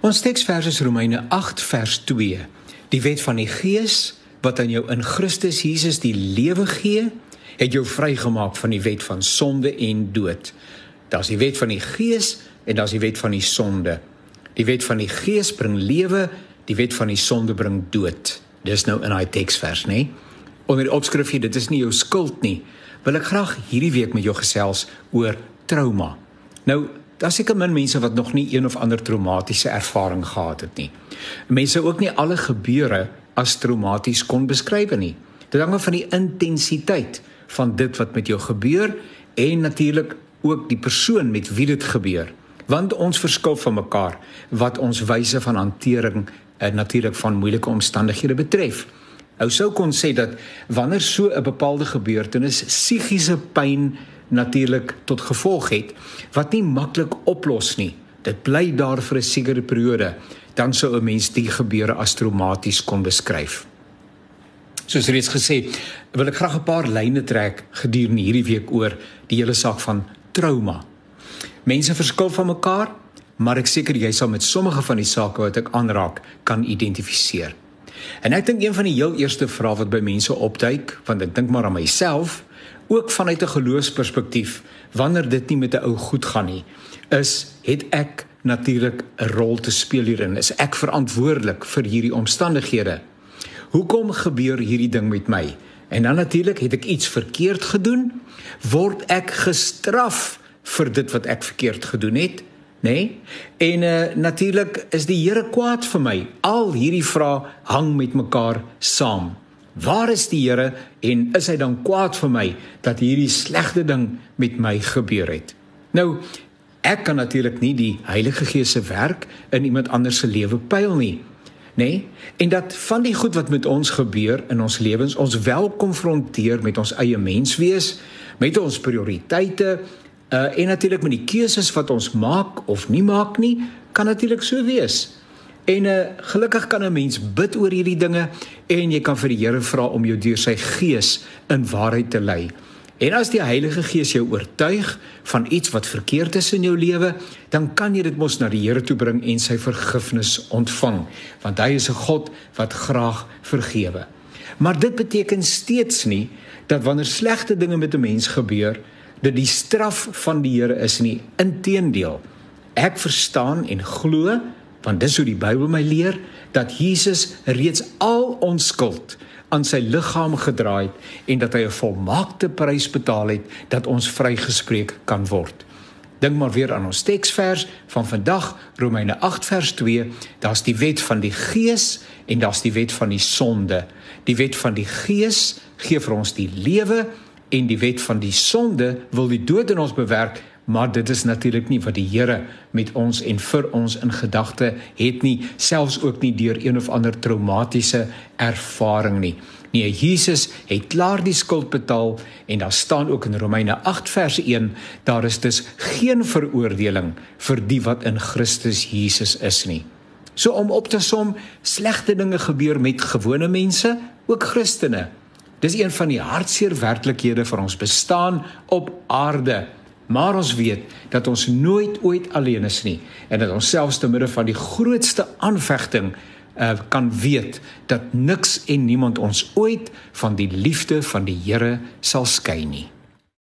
Ons teksvers is Romeine 8 vers 2. Die wet van die Gees wat aan jou in Christus Jesus die lewe gee, het jou vrygemaak van die wet van sonde en dood. Daar's die wet van die Gees en daar's die wet van die sonde. Die wet van die Gees bring lewe, die wet van die sonde bring dood. Dis nou in daai teksvers, nê? Onder die opskrif hier, dit is nie jou skuld nie. Wil ek graag hierdie week met jou gesels oor trauma. Nou, Daar seker min mense wat nog nie een of ander traumatiese ervaring gehad het nie. Mense ook nie alle gebeure as traumaties kon beskryf nie. Dit hang af van die intensiteit van dit wat met jou gebeur en natuurlik ook die persoon met wie dit gebeur. Want ons verskil van mekaar wat ons wyse van hantering en natuurlik van moeilike omstandighede betref. Ou sou kon sê dat wanneer so 'n bepaalde gebeurtenis psigiese pyn natuurlik tot gevolg het wat nie maklik oplos nie. Dit bly daar vir 'n sekere periode, dan sou 'n mens die gebeure as traumaties kon beskryf. Soos reeds gesê, wil ek graag 'n paar lyne trek gedurende hierdie week oor die hele saak van trauma. Mense verskil van mekaar, maar ek seker jy sal met sommige van die sake wat ek aanraak kan identifiseer. En ek dink een van die heel eerste vrae wat by mense opduik, want ek dink maar aan myself, ook vanuit 'n geloofsperspektief wanneer dit nie met 'n ou goed gaan nie is het ek natuurlik 'n rol te speel hierin. Is ek verantwoordelik vir hierdie omstandighede? Hoekom gebeur hierdie ding met my? En dan natuurlik het ek iets verkeerd gedoen? Word ek gestraf vir dit wat ek verkeerd gedoen het? Nê nee? en uh, natuurlik is die Here kwaad vir my. Al hierdie vrae hang met mekaar saam Waar is die Here en is hy dan kwaad vir my dat hierdie slegte ding met my gebeur het? Nou, ek kan natuurlik nie die Heilige Gees se werk in iemand anders se lewe pyl nie. Nê? Nee? En dat van die goed wat met ons gebeur in ons lewens ons wel konfronteer met ons eie menswees, met ons prioriteite, uh en natuurlik met die keuses wat ons maak of nie maak nie, kan natuurlik so wees. En uh, gelukkig kan 'n mens bid oor hierdie dinge en jy kan vir die Here vra om jou deur sy gees in waarheid te lei. En as die Heilige Gees jou oortuig van iets wat verkeerd is in jou lewe, dan kan jy dit mos na die Here toe bring en sy vergifnis ontvang, want hy is 'n God wat graag vergewe. Maar dit beteken steeds nie dat wanneer slegte dinge met 'n mens gebeur, dit die straf van die Here is nie. Inteendeel, ek verstaan en glo want dis hoe die Bybel my leer dat Jesus reeds al ons skuld aan sy liggaam gedra het en dat hy 'n volmaakte prys betaal het dat ons vrygespreek kan word. Dink maar weer aan ons teksvers van vandag Romeine 8 vers 2, daar's die wet van die gees en daar's die wet van die sonde. Die wet van die gees gee vir ons die lewe en die wet van die sonde wil die dood in ons bewerk maar dit is natuurlik nie wat die Here met ons en vir ons in gedagte het nie selfs ook nie deur een of ander traumatiese ervaring nie. Nee Jesus het klaar die skuld betaal en daar staan ook in Romeine 8 vers 1 daar is dus geen veroordeling vir die wat in Christus Jesus is nie. So om op te som slegte dinge gebeur met gewone mense ook Christene. Dis een van die hartseer werklikhede vir ons bestaan op aarde Maar ons weet dat ons nooit ooit alleen is nie en dat ons selfs te midde van die grootste aanvegting uh, kan weet dat niks en niemand ons ooit van die liefde van die Here sal skei nie.